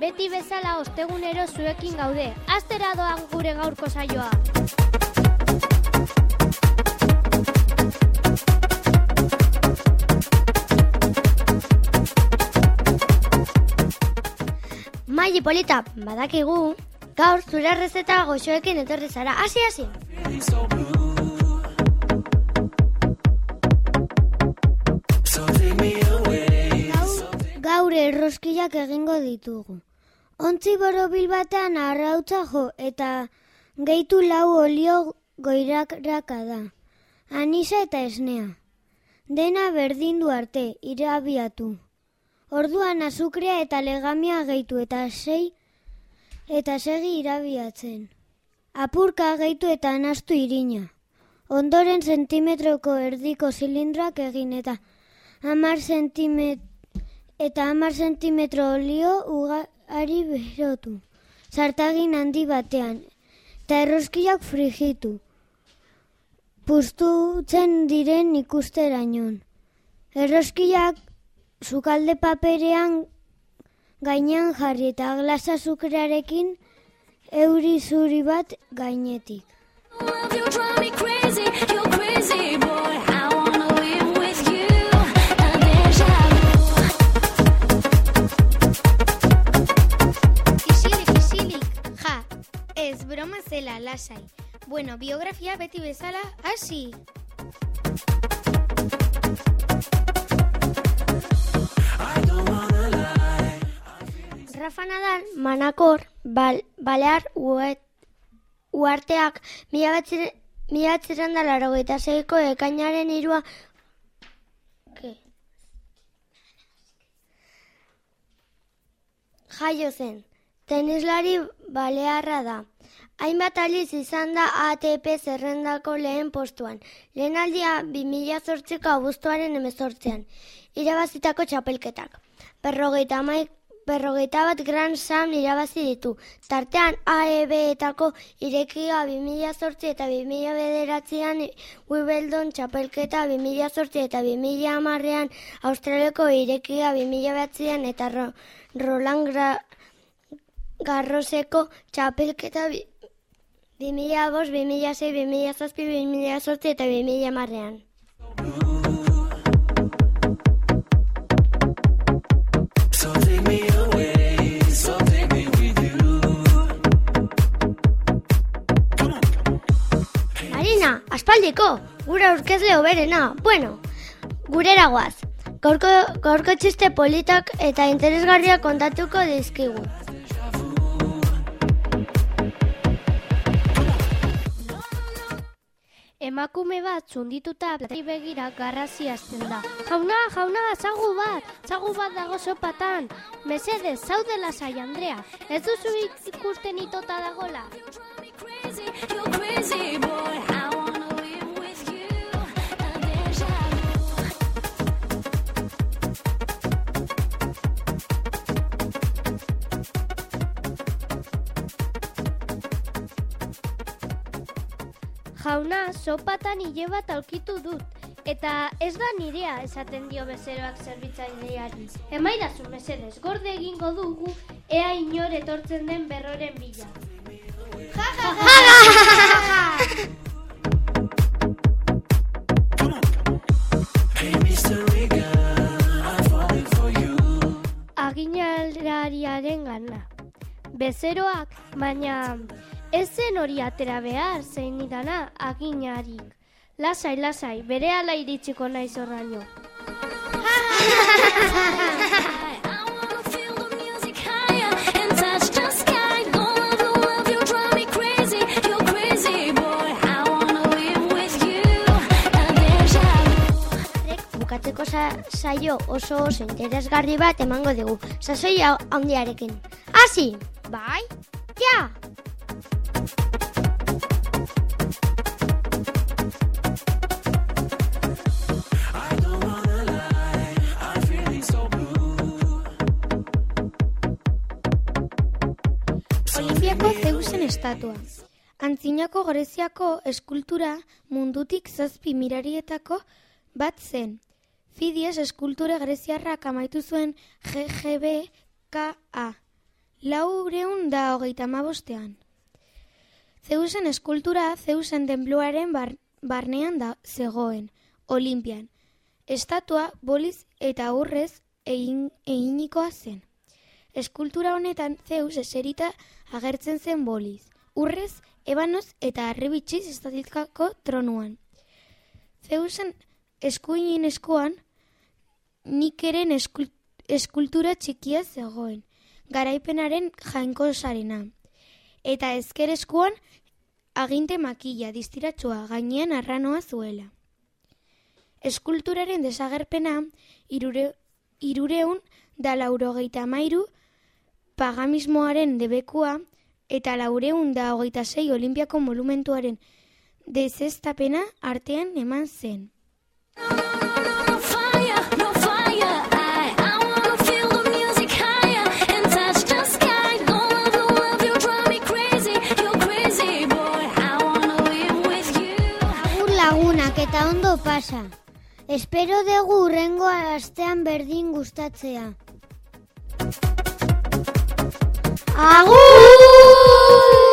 Beti bezala ostegunero zuekin gaude. Astera doan gure gaurko saioa. Maili polita, badakigu, gaur zure errezeta goxoekin etorri zara. Hasi, hasi! Gaur, erroskillak egingo ditugu. Ontzi borobil batean arrautza jo eta gehitu lau olio goirakraka da. Anisa eta esnea. Dena berdindu arte, irabiatu. Orduan azukrea eta legamia gehitu eta sei eta segi irabiatzen. Apurka gehitu eta nastu irina. Ondoren zentimetroko erdiko zilindroak egin eta hamar zentimet eta hamar zentimetro olio ugari berotu. Zartagin handi batean eta erroskiak frigitu. Pustutzen diren ikusterainon. Erroskiak sukalde paperean gainean jarri eta glasa sukrearekin euri zuri bat gainetik. Ja, ez broma zela, lasai. Bueno, biografia beti bezala, hasi. Rafa Nadal, Manakor, Bal, Balear, Uet, Uarteak, mila batzire- mila batzaren da larogeita zeiko ekainaren irua... Ke? Jaio zen, tenislari balearra da. Hainbat aliz izan da ATP zerrendako lehen postuan. Lehen aldia 2008ko abuztuaren emezortzean. Irabazitako txapelketak. Berrogeita, amaik, berrogeita bat Grand Slam irabazi ditu. Tartean AEB-etako irekia 2008 eta 2009an Wimbledon txapelketa 2008 eta 2010an Australiako irekia 2009an eta Ro- Roland Gra Garroseko txapelketa bi- 2005, 2006, 2007, 2008 eta 2010an. Aspaldiko, gura aurkezle hoberena. Bueno, gurera goaz. Gaurko, gaurko txiste politak eta interesgarriak kontatuko dizkigu. Emakume bat zundituta platei begira garrazi hasten da. Jauna, jauna, zagu bat, zagu bat dago sopatan. Mesedez, zaude lasai, Andrea. Ez duzu ik- ikusten itota dagola. Jauna, sopatan hile bat aurkitu dut. Eta ez da nirea esaten dio bezeroak zerbitzaileari. Emaidazu mesedez, gorde egingo dugu ea inor etortzen den berroren bila. Aginalariaren gana. Bezeroak, baina ez zen hori atera behar zein idana aginarik. Lasai, lasai, bere ala iritsiko naiz horraino. Bukatzeko sa- saio oso oso interesgarri bat emango dugu. Sasoi hau- handiarekin. Hasi! Bai? Ja! Olimpiako Zeusen estatua. Antzinako Greziako eskultura mundutik zazpi mirarietako bat zen. Fidies eskultura greziarrak amaitu zuen GGBKA. Laureun da hogeita amabostean. Zeusen eskultura Zeusen denpluaren bar, barnean da zegoen, Olimpian. Estatua boliz eta urrez egin, eginikoa zen. Eskultura honetan Zeus eserita agertzen zen boliz, urrez, ebanoz eta arribitxiz estatikako tronuan. Zeusen eskuinen eskuan nikeren eskul, eskultura txikia zegoen, garaipenaren jainkosarena. Eta ezker eskuan aginte makila distiratsua gainean arranoa zuela. Eskulturaren desagerpena irure, irureun da laurogeita mairu pagamismoaren debekua eta laureun da hogeita sei olimpiako monumentuaren dezestapena artean eman zen. Lagunak eta ondo pasa. Espero dugu urrengo astean berdin gustatzea. Agur!